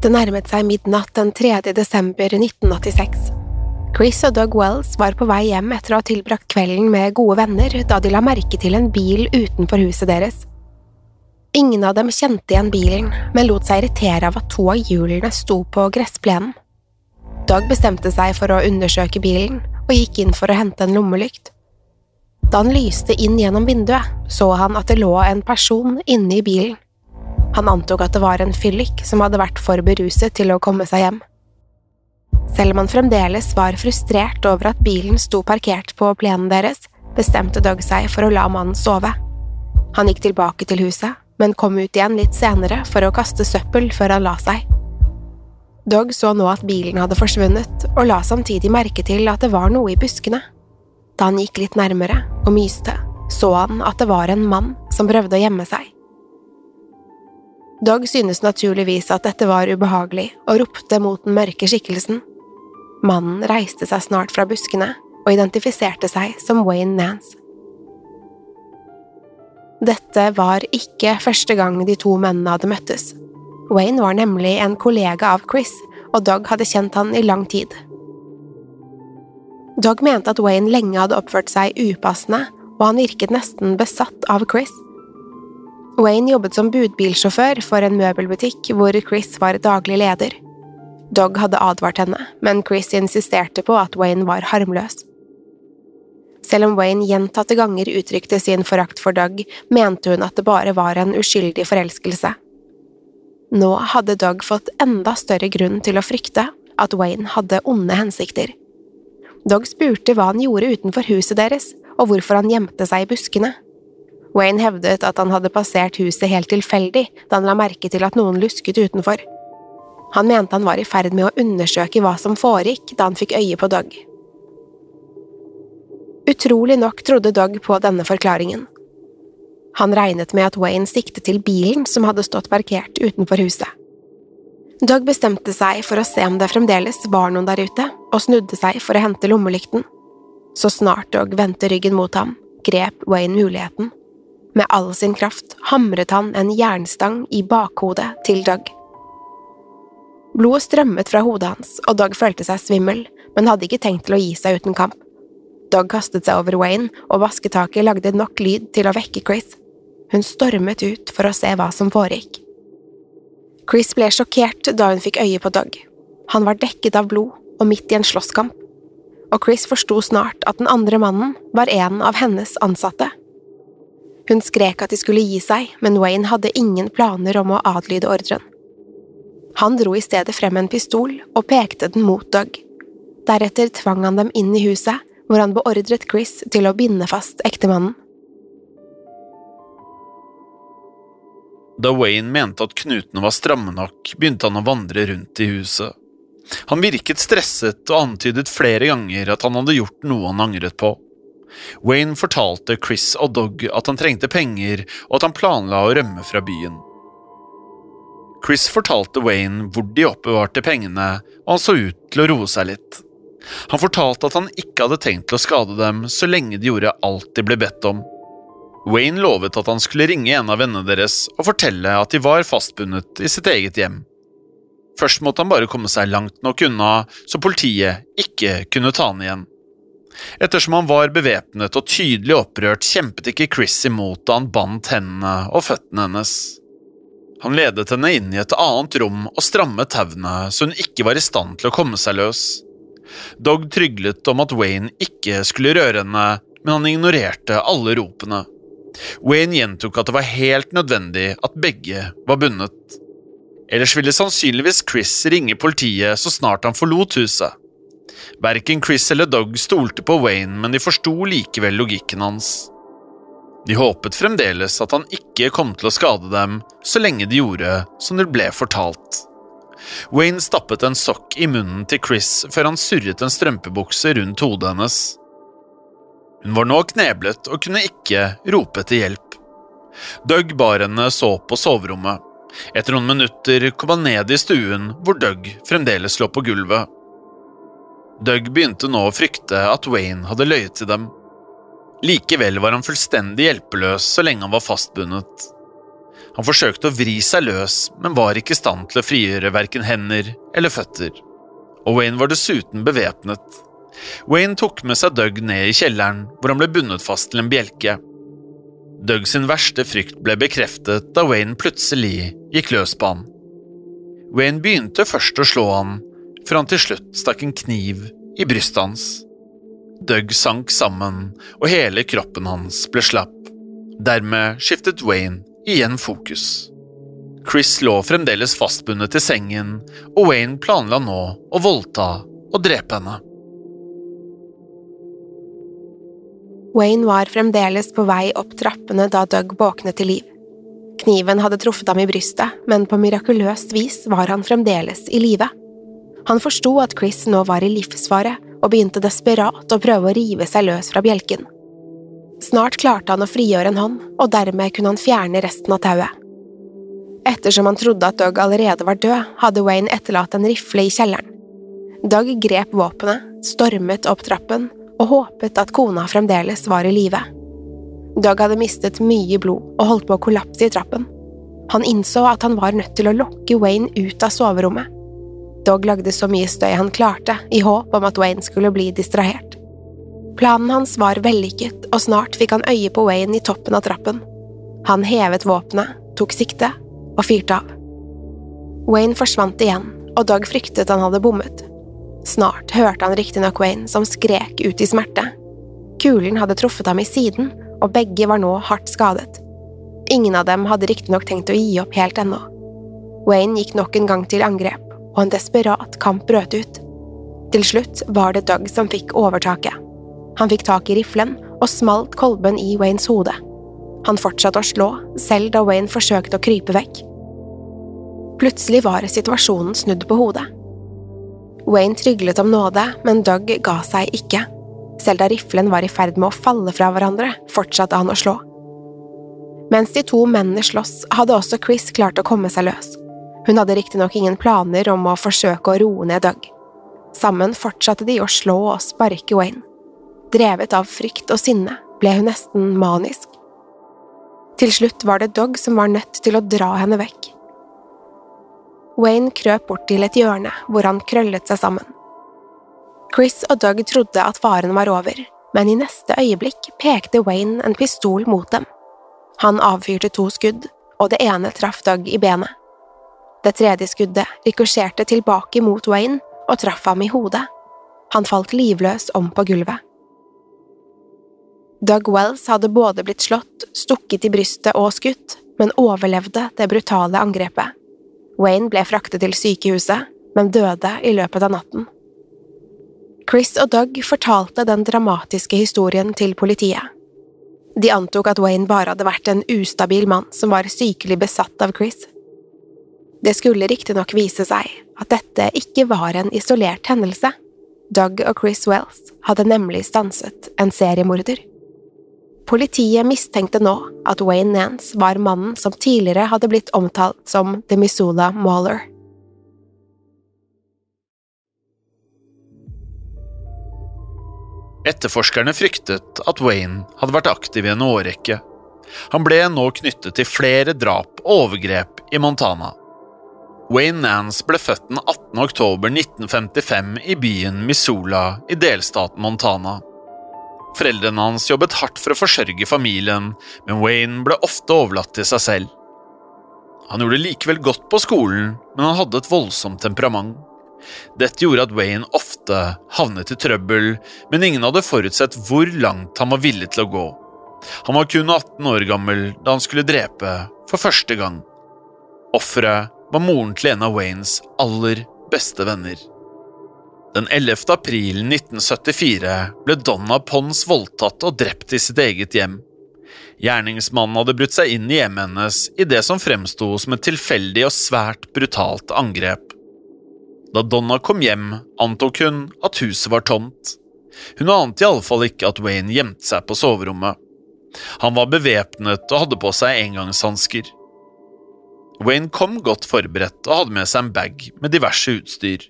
Det nærmet seg midnatt den 3. desember 1986. Chris og Doug Wells var på vei hjem etter å ha tilbrakt kvelden med gode venner da de la merke til en bil utenfor huset deres. Ingen av dem kjente igjen bilen, men lot seg irritere av at to av hjulene sto på gressplenen. Doug bestemte seg for å undersøke bilen og gikk inn for å hente en lommelykt. Da han lyste inn gjennom vinduet, så han at det lå en person inne i bilen. Han antok at det var en fyllik som hadde vært for beruset til å komme seg hjem. Selv om han fremdeles var frustrert over at bilen sto parkert på plenen deres, bestemte Doug seg for å la mannen sove. Han gikk tilbake til huset, men kom ut igjen litt senere for å kaste søppel før han la seg. Doug så nå at bilen hadde forsvunnet, og la samtidig merke til at det var noe i buskene. Da han gikk litt nærmere og myste, så han at det var en mann som prøvde å gjemme seg. Doug synes naturligvis at dette var ubehagelig, og ropte mot den mørke skikkelsen. Mannen reiste seg snart fra buskene og identifiserte seg som Wayne Nance. Dette var ikke første gang de to mennene hadde møttes. Wayne var nemlig en kollega av Chris, og Dog hadde kjent han i lang tid. Dog mente at Wayne lenge hadde oppført seg upassende, og han virket nesten besatt av Chris. Wayne jobbet som budbilsjåfør for en møbelbutikk hvor Chris var daglig leder. Dog hadde advart henne, men Chris insisterte på at Wayne var harmløs. Selv om Wayne gjentatte ganger uttrykte sin forakt for Doug, mente hun at det bare var en uskyldig forelskelse. Nå hadde Doug fått enda større grunn til å frykte at Wayne hadde onde hensikter. Doug spurte hva han gjorde utenfor huset deres, og hvorfor han gjemte seg i buskene. Wayne hevdet at han hadde passert huset helt tilfeldig da han la merke til at noen lusket utenfor. Han mente han var i ferd med å undersøke hva som foregikk da han fikk øye på Doug. Utrolig nok trodde Doug på denne forklaringen. Han regnet med at Wayne siktet til bilen som hadde stått parkert utenfor huset. Doug bestemte seg for å se om det fremdeles var noen der ute, og snudde seg for å hente lommelykten. Så snart Doug vendte ryggen mot ham, grep Wayne muligheten. Med all sin kraft hamret han en jernstang i bakhodet til Doug. Blodet strømmet fra hodet hans, og Doug følte seg svimmel, men hadde ikke tenkt til å gi seg uten kamp. Doug kastet seg over Wayne, og vasketaket lagde nok lyd til å vekke Chris. Hun stormet ut for å se hva som foregikk. Chris ble sjokkert da hun fikk øye på Doug. Han var dekket av blod og midt i en slåsskamp, og Chris forsto snart at den andre mannen var en av hennes ansatte. Hun skrek at de skulle gi seg, men Wayne hadde ingen planer om å adlyde ordren. Han dro i stedet frem en pistol og pekte den mot Doug. Deretter tvang han dem inn i huset, hvor han beordret Chris til å binde fast ektemannen. Da Wayne mente at knutene var stramme nok, begynte han å vandre rundt i huset. Han virket stresset og antydet flere ganger at han hadde gjort noe han angret på. Wayne fortalte Chris og Dog at han trengte penger, og at han planla å rømme fra byen. Chris fortalte Wayne hvor de oppbevarte pengene, og han så ut til å roe seg litt. Han fortalte at han ikke hadde tenkt til å skade dem så lenge de gjorde alt de ble bedt om. Wayne lovet at han skulle ringe en av vennene deres og fortelle at de var fastbundet i sitt eget hjem. Først måtte han bare komme seg langt nok unna, så politiet ikke kunne ta han igjen. Ettersom han var bevæpnet og tydelig opprørt, kjempet ikke Chris imot da han bandt hendene og føttene hennes. Han ledet henne inn i et annet rom og strammet tauene så hun ikke var i stand til å komme seg løs. Dog tryglet om at Wayne ikke skulle røre henne, men han ignorerte alle ropene. Wayne gjentok at det var helt nødvendig at begge var bundet. Ellers ville sannsynligvis Chris ringe politiet så snart han forlot huset. Verken Chris eller Doug stolte på Wayne, men de forsto likevel logikken hans. De håpet fremdeles at han ikke kom til å skade dem så lenge de gjorde som det ble fortalt. Wayne stappet en sokk i munnen til Chris før han surret en strømpebukse rundt hodet hennes. Hun var nå kneblet og kunne ikke rope etter hjelp. Doug bar henne så på soverommet. Etter noen minutter kom han ned i stuen hvor Doug fremdeles lå på gulvet. Doug begynte nå å frykte at Wayne hadde løyet til dem. Likevel var han fullstendig hjelpeløs så lenge han var fastbundet. Han forsøkte å vri seg løs, men var ikke i stand til å frigjøre verken hender eller føtter. Og Wayne var dessuten bevæpnet. Wayne tok med seg Doug ned i kjelleren, hvor han ble bundet fast til en bjelke. Doug sin verste frykt ble bekreftet da Wayne plutselig gikk løs på han. Wayne begynte først å slå han, før han til slutt stakk en kniv i brystet hans. Doug sank sammen, og hele kroppen hans ble slapp. Dermed skiftet Wayne igjen fokus. Chris lå fremdeles fastbundet til sengen, og Wayne planla nå å voldta og drepe henne. Wayne var fremdeles på vei opp trappene da Doug våknet til liv. Kniven hadde truffet ham i brystet, men på mirakuløst vis var han fremdeles i live. Han forsto at Chris nå var i livsfare, og begynte desperat å prøve å rive seg løs fra bjelken. Snart klarte han å frigjøre en hånd, og dermed kunne han fjerne resten av tauet. Ettersom han trodde at Doug allerede var død, hadde Wayne etterlatt en rifle i kjelleren. Doug grep våpenet, stormet opp trappen og håpet at kona fremdeles var i live. Doug hadde mistet mye blod og holdt på å kollapse i trappen. Han innså at han var nødt til å lokke Wayne ut av soverommet. Dog lagde så mye støy han klarte, i håp om at Wayne skulle bli distrahert. Planen hans var vellykket, og snart fikk han øye på Wayne i toppen av trappen. Han hevet våpenet, tok sikte og fyrte av. Wayne forsvant igjen, og Dog fryktet han hadde bommet. Snart hørte han riktignok Wayne som skrek ut i smerte. Kulen hadde truffet ham i siden, og begge var nå hardt skadet. Ingen av dem hadde riktignok tenkt å gi opp helt ennå. Wayne gikk nok en gang til angrep, og en desperat kamp brøt ut. Til slutt var det Doug som fikk overtaket. Han fikk tak i riflen og smalt kolben i Waynes hode. Han fortsatte å slå, selv da Wayne forsøkte å krype vekk. Plutselig var situasjonen snudd på hodet. Wayne tryglet om nåde, men Doug ga seg ikke. Selv da riflen var i ferd med å falle fra hverandre, fortsatte han å slå. Mens de to mennene sloss, hadde også Chris klart å komme seg løs. Hun hadde riktignok ingen planer om å forsøke å roe ned Doug. Sammen fortsatte de å slå og sparke Wayne. Drevet av frykt og sinne ble hun nesten manisk. Til slutt var det Doug som var nødt til å dra henne vekk. Wayne krøp bort til et hjørne hvor han krøllet seg sammen. Chris og Doug trodde at faren var over, men i neste øyeblikk pekte Wayne en pistol mot dem. Han avfyrte to skudd, og det ene traff Doug i benet. Det tredje skuddet rikosjerte tilbake mot Wayne og traff ham i hodet. Han falt livløs om på gulvet. Doug Wells hadde både blitt slått, stukket i brystet og skutt, men overlevde det brutale angrepet. Wayne ble fraktet til sykehuset, men døde i løpet av natten. Chris og Doug fortalte den dramatiske historien til politiet. De antok at Wayne bare hadde vært en ustabil mann som var sykelig besatt av Chris. Det skulle riktignok vise seg at dette ikke var en isolert hendelse. Doug og Chris Wells hadde nemlig stanset en seriemorder. Politiet mistenkte nå at Wayne Nance var mannen som tidligere hadde blitt omtalt som The Missoula Mauler. Etterforskerne fryktet at Wayne hadde vært aktiv i en årrekke. Han ble nå knyttet til flere drap og overgrep i Montana. Wayne Nance ble født den 18. oktober 1955 i byen Missoula i delstaten Montana. Foreldrene hans jobbet hardt for å forsørge familien, men Wayne ble ofte overlatt til seg selv. Han gjorde likevel godt på skolen, men han hadde et voldsomt temperament. Dette gjorde at Wayne ofte havnet i trøbbel, men ingen hadde forutsett hvor langt han var villig til å gå. Han var kun 18 år gammel da han skulle drepe for første gang. Offeret var moren til en av Waynes aller beste venner. Den 11. april 1974 ble Donna Pons voldtatt og drept i sitt eget hjem. Gjerningsmannen hadde brutt seg inn i hjemmet hennes i det som fremsto som et tilfeldig og svært brutalt angrep. Da Donna kom hjem, antok hun at huset var tomt. Hun ante i alle fall ikke at Wayne gjemte seg på soverommet. Han var bevæpnet og hadde på seg engangshansker. Wayne kom godt forberedt og hadde med seg en bag med diverse utstyr.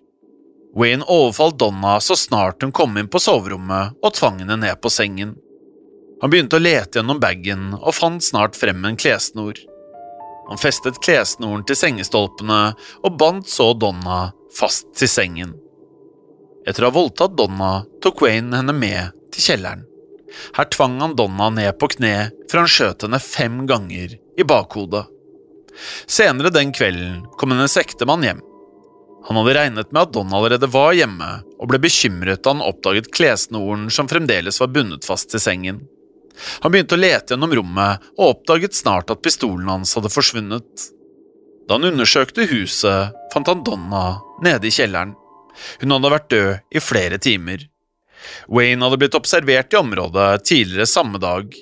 Wayne overfalt Donna så snart hun kom inn på soverommet og tvang henne ned på sengen. Han begynte å lete gjennom bagen og fant snart frem en klessnor. Han festet klessnoren til sengestolpene og bandt så Donna fast til sengen. Etter å ha voldtatt Donna tok Wayne henne med til kjelleren. Her tvang han Donna ned på kne for han skjøt henne fem ganger i bakhodet. Senere den kvelden kom hennes ektemann hjem. Han hadde regnet med at Donna allerede var hjemme, og ble bekymret da han oppdaget klesnoren som fremdeles var bundet fast til sengen. Han begynte å lete gjennom rommet og oppdaget snart at pistolen hans hadde forsvunnet. Da han undersøkte huset, fant han Donna nede i kjelleren. Hun hadde vært død i flere timer. Wayne hadde blitt observert i området tidligere samme dag.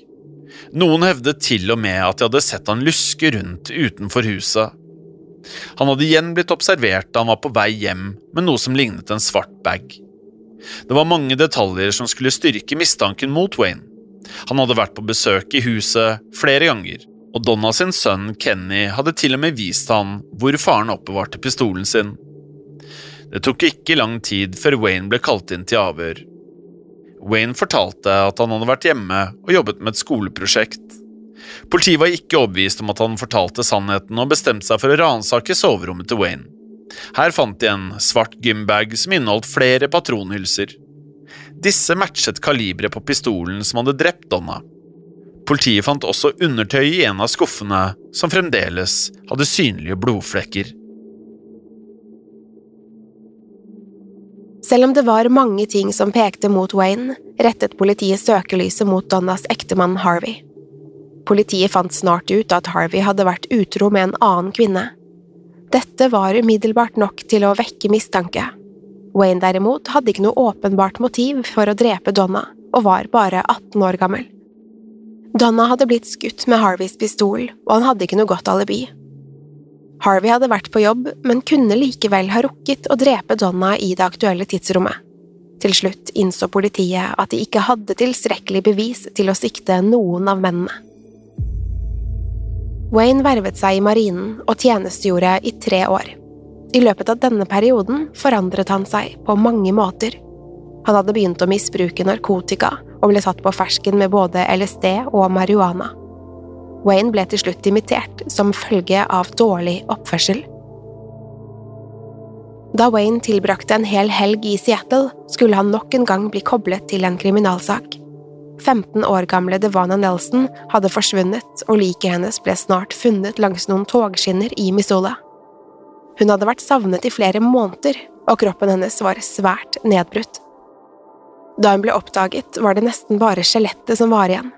Noen hevdet til og med at de hadde sett han luske rundt utenfor huset. Han hadde igjen blitt observert da han var på vei hjem med noe som lignet en svart bag. Det var mange detaljer som skulle styrke mistanken mot Wayne. Han hadde vært på besøk i huset flere ganger, og Donna sin sønn Kenny hadde til og med vist han hvor faren oppbevarte pistolen sin. Det tok ikke lang tid før Wayne ble kalt inn til avhør. Wayne fortalte at han hadde vært hjemme og jobbet med et skoleprosjekt. Politiet var ikke overbevist om at han fortalte sannheten, og bestemte seg for å ransake soverommet til Wayne. Her fant de en svart gymbag som inneholdt flere patronhylser. Disse matchet kaliberet på pistolen som hadde drept Donna. Politiet fant også undertøy i en av skuffene, som fremdeles hadde synlige blodflekker. Selv om det var mange ting som pekte mot Wayne, rettet politiet søkelyset mot Donnas ektemann Harvey. Politiet fant snart ut at Harvey hadde vært utro med en annen kvinne. Dette var umiddelbart nok til å vekke mistanke. Wayne derimot hadde ikke noe åpenbart motiv for å drepe Donna, og var bare 18 år gammel. Donna hadde blitt skutt med Harveys pistol, og han hadde ikke noe godt alibi. Harvey hadde vært på jobb, men kunne likevel ha rukket å drepe Donna i det aktuelle tidsrommet. Til slutt innså politiet at de ikke hadde tilstrekkelig bevis til å sikte noen av mennene. Wayne vervet seg i marinen og tjenestegjorde i tre år. I løpet av denne perioden forandret han seg på mange måter. Han hadde begynt å misbruke narkotika og ble satt på fersken med både LSD og marihuana. Wayne ble til slutt imitert som følge av dårlig oppførsel. Da Wayne tilbrakte en hel helg i Seattle, skulle han nok en gang bli koblet til en kriminalsak. 15 år gamle Devana Nelson hadde forsvunnet, og liket hennes ble snart funnet langs noen togskinner i Missoula. Hun hadde vært savnet i flere måneder, og kroppen hennes var svært nedbrutt. Da hun ble oppdaget, var det nesten bare skjelettet som var igjen.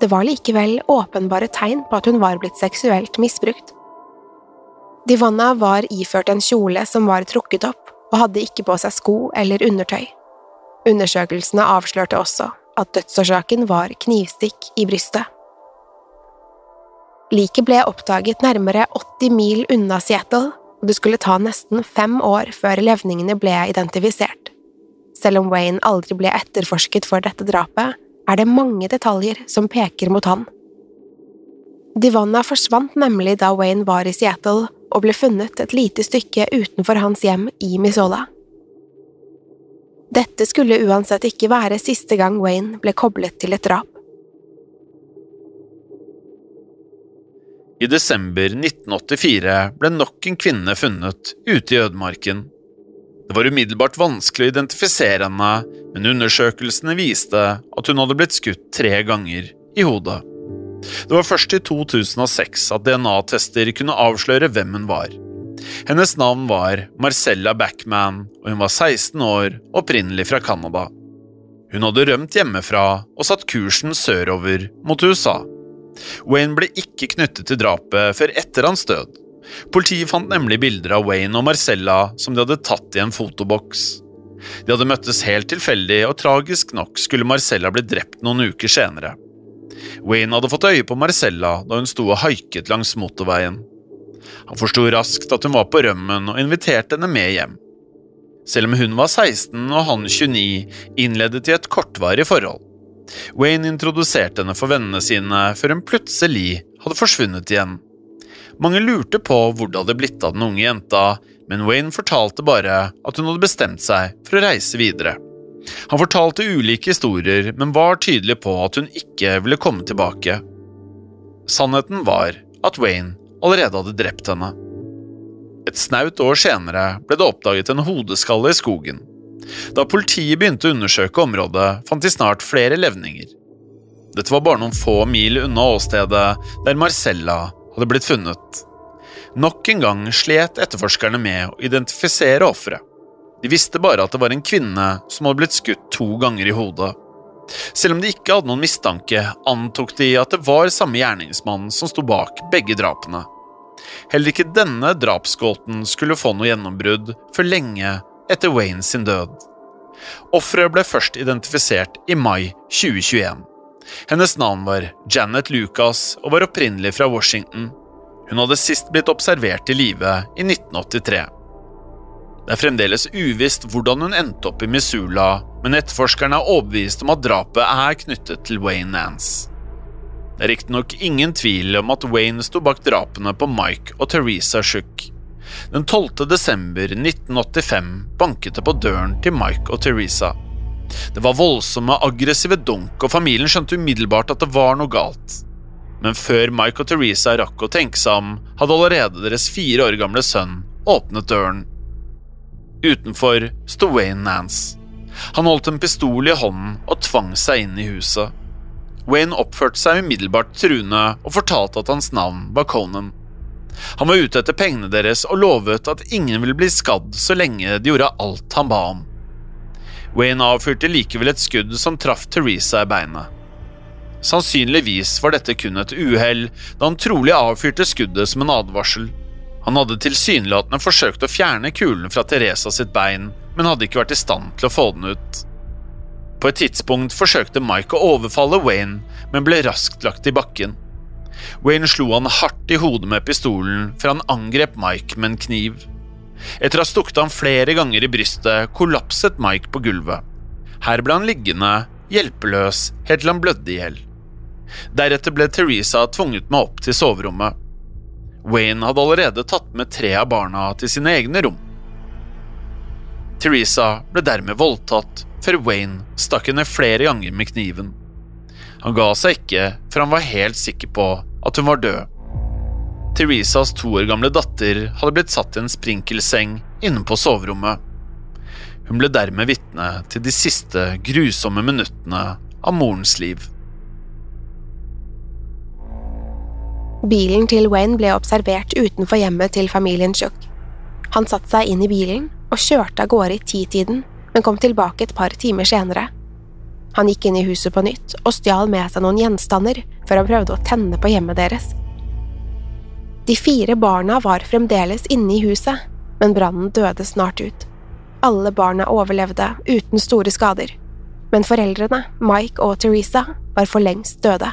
Det var likevel åpenbare tegn på at hun var blitt seksuelt misbrukt. Divana var iført en kjole som var trukket opp, og hadde ikke på seg sko eller undertøy. Undersøkelsene avslørte også at dødsårsaken var knivstikk i brystet. Liket ble oppdaget nærmere 80 mil unna Seattle, og det skulle ta nesten fem år før levningene ble identifisert. Selv om Wayne aldri ble etterforsket for dette drapet, er det mange detaljer som peker mot han. Divana forsvant nemlig da Wayne var i Seattle og ble funnet et lite stykke utenfor hans hjem i Missoula. Dette skulle uansett ikke være siste gang Wayne ble koblet til et drap. I desember 1984 ble nok en kvinne funnet ute i ødemarken. Det var umiddelbart vanskelig å identifisere henne, men undersøkelsene viste at hun hadde blitt skutt tre ganger i hodet. Det var først i 2006 at DNA-tester kunne avsløre hvem hun var. Hennes navn var Marcella Backman, og hun var 16 år, opprinnelig fra Canada. Hun hadde rømt hjemmefra og satt kursen sørover mot USA. Wayne ble ikke knyttet til drapet før etter hans død. Politiet fant nemlig bilder av Wayne og Marcella som de hadde tatt i en fotoboks. De hadde møttes helt tilfeldig, og tragisk nok skulle Marcella bli drept noen uker senere. Wayne hadde fått øye på Marcella da hun sto og haiket langs motorveien. Han forsto raskt at hun var på rømmen og inviterte henne med hjem. Selv om hun var 16 og han 29, innledet de et kortvarig forhold. Wayne introduserte henne for vennene sine før hun plutselig hadde forsvunnet igjen. Mange lurte på hvor det hadde blitt av den unge jenta, men Wayne fortalte bare at hun hadde bestemt seg for å reise videre. Han fortalte ulike historier, men var tydelig på at hun ikke ville komme tilbake. Sannheten var at Wayne allerede hadde drept henne. Et snaut år senere ble det oppdaget en hodeskalle i skogen. Da politiet begynte å undersøke området, fant de snart flere levninger. Dette var bare noen få mil unna åstedet der Marcella hadde blitt funnet. Nok en gang slet etterforskerne med å identifisere offeret. De visste bare at det var en kvinne som hadde blitt skutt to ganger i hodet. Selv om de ikke hadde noen mistanke, antok de at det var samme gjerningsmann som sto bak begge drapene. Heller ikke denne drapsgåten skulle få noe gjennombrudd før lenge etter Wayne sin død. Offeret ble først identifisert i mai 2021. Hennes navn var Janet Lucas og var opprinnelig fra Washington. Hun hadde sist blitt observert i live i 1983. Det er fremdeles uvisst hvordan hun endte opp i Missoula, men etterforskerne er overbevist om at drapet er knyttet til Wayne Nance. Det er riktignok ingen tvil om at Wayne sto bak drapene på Mike og Teresa Shook. Den 12. desember 1985 banket det på døren til Mike og Teresa. Det var voldsomme, aggressive dunk, og familien skjønte umiddelbart at det var noe galt. Men før Mike og Teresa rakk å tenke seg om, hadde allerede deres fire år gamle sønn åpnet døren. Utenfor sto Wayne Nance. Han holdt en pistol i hånden og tvang seg inn i huset. Wayne oppførte seg umiddelbart truende og fortalte at hans navn var Conan. Han var ute etter pengene deres og lovet at ingen ville bli skadd så lenge de gjorde alt han ba om. Wayne avfyrte likevel et skudd som traff Teresa i beinet. Sannsynligvis var dette kun et uhell, da han trolig avfyrte skuddet som en advarsel. Han hadde tilsynelatende forsøkt å fjerne kulen fra Teresa sitt bein, men hadde ikke vært i stand til å få den ut. På et tidspunkt forsøkte Mike å overfalle Wayne, men ble raskt lagt i bakken. Wayne slo han hardt i hodet med pistolen før han angrep Mike med en kniv. Etter å ha stukket ham flere ganger i brystet, kollapset Mike på gulvet. Her ble han liggende, hjelpeløs, helt til han blødde i hjel. Deretter ble Teresa tvunget med opp til soverommet. Wayne hadde allerede tatt med tre av barna til sine egne rom. Teresa ble dermed voldtatt før Wayne stakk henne flere ganger med kniven. Han ga seg ikke for han var helt sikker på at hun var død. Theresas to år gamle datter hadde blitt satt i en sprinkelseng inne på soverommet. Hun ble dermed vitne til de siste grusomme minuttene av morens liv. Bilen til Wayne ble observert utenfor hjemmet til familien Chuck. Han satte seg inn i bilen og kjørte av gårde i titiden, men kom tilbake et par timer senere. Han gikk inn i huset på nytt og stjal med seg noen gjenstander før han prøvde å tenne på hjemmet deres. De fire barna var fremdeles inne i huset, men brannen døde snart ut. Alle barna overlevde uten store skader, men foreldrene, Mike og Teresa, var for lengst døde.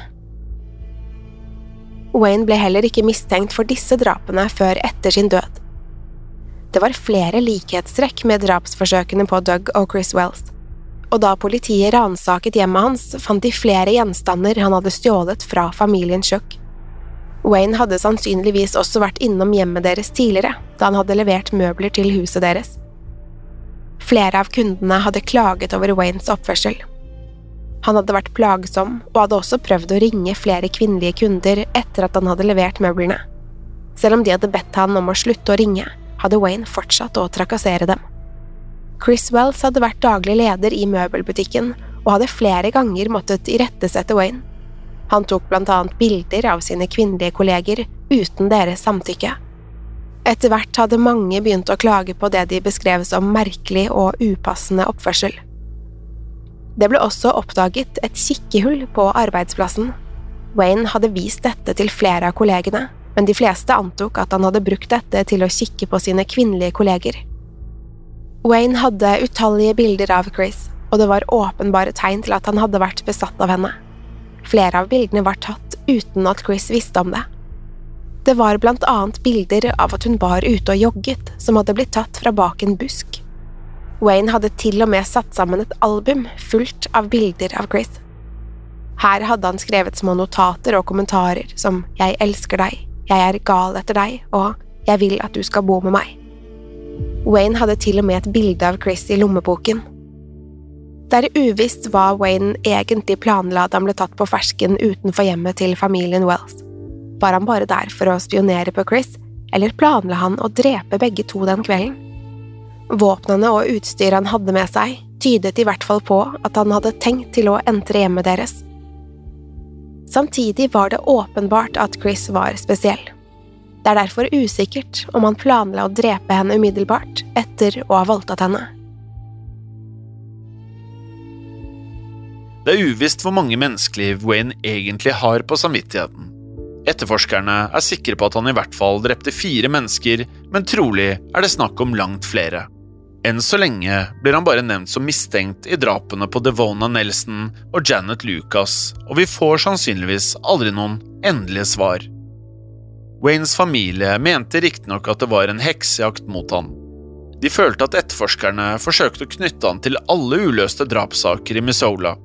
Wayne ble heller ikke mistenkt for disse drapene før etter sin død. Det var flere likhetstrekk med drapsforsøkene på Doug og Chris Wells, og da politiet ransaket hjemmet hans, fant de flere gjenstander han hadde stjålet fra familiens Chuck. Wayne hadde sannsynligvis også vært innom hjemmet deres tidligere, da han hadde levert møbler til huset deres. Flere av kundene hadde klaget over Waynes oppførsel, han hadde vært plagsom og hadde også prøvd å ringe flere kvinnelige kunder etter at han hadde levert møblene. Selv om de hadde bedt han om å slutte å ringe, hadde Wayne fortsatt å trakassere dem. Chris Wells hadde vært daglig leder i møbelbutikken og hadde flere ganger måttet irettesette Wayne. Han tok blant annet bilder av sine kvinnelige kolleger uten deres samtykke. Etter hvert hadde mange begynt å klage på det de beskrev som merkelig og upassende oppførsel. Det ble også oppdaget et kikkehull på arbeidsplassen. Wayne hadde vist dette til flere av kollegene, men de fleste antok at han hadde brukt dette til å kikke på sine kvinnelige kolleger. Wayne hadde utallige bilder av Chris, og det var åpenbare tegn til at han hadde vært besatt av henne. Flere av bildene var tatt uten at Chris visste om det. Det var blant annet bilder av at hun var ute og jogget, som hadde blitt tatt fra bak en busk. Wayne hadde til og med satt sammen et album fullt av bilder av Chris. Her hadde han skrevet små notater og kommentarer som Jeg elsker deg, Jeg er gal etter deg og Jeg vil at du skal bo med meg. Wayne hadde til og med et bilde av Chris i lommeboken. Det er uvisst hva Wayne egentlig planla da han ble tatt på fersken utenfor hjemmet til familien Wells. Var han bare der for å spionere på Chris, eller planla han å drepe begge to den kvelden? Våpnene og utstyret han hadde med seg, tydet i hvert fall på at han hadde tenkt til å entre hjemmet deres. Samtidig var det åpenbart at Chris var spesiell. Det er derfor usikkert om han planla å drepe henne umiddelbart etter å ha voldtatt henne. Det er uvisst hvor mange menneskeliv Wayne egentlig har på samvittigheten. Etterforskerne er sikre på at han i hvert fall drepte fire mennesker, men trolig er det snakk om langt flere. Enn så lenge blir han bare nevnt som mistenkt i drapene på Devona Nelson og Janet Lucas, og vi får sannsynligvis aldri noen endelige svar. Waynes familie mente riktignok at det var en heksejakt mot han. De følte at etterforskerne forsøkte å knytte han til alle uløste drapssaker i Missoula.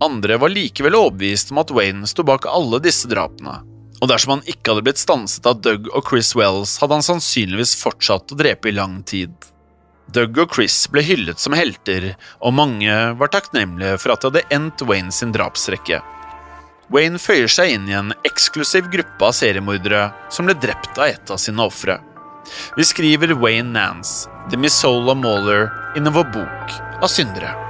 Andre var likevel overbevist om at Wayne sto bak alle disse drapene, og dersom han ikke hadde blitt stanset av Doug og Chris Wells, hadde han sannsynligvis fortsatt å drepe i lang tid. Doug og Chris ble hyllet som helter, og mange var takknemlige for at de hadde endt Wayne sin drapsrekke. Wayne føyer seg inn i en eksklusiv gruppe av seriemordere som ble drept av et av sine ofre. Vi skriver Wayne Nance, The Missoula Mauler, innen vår bok av syndere.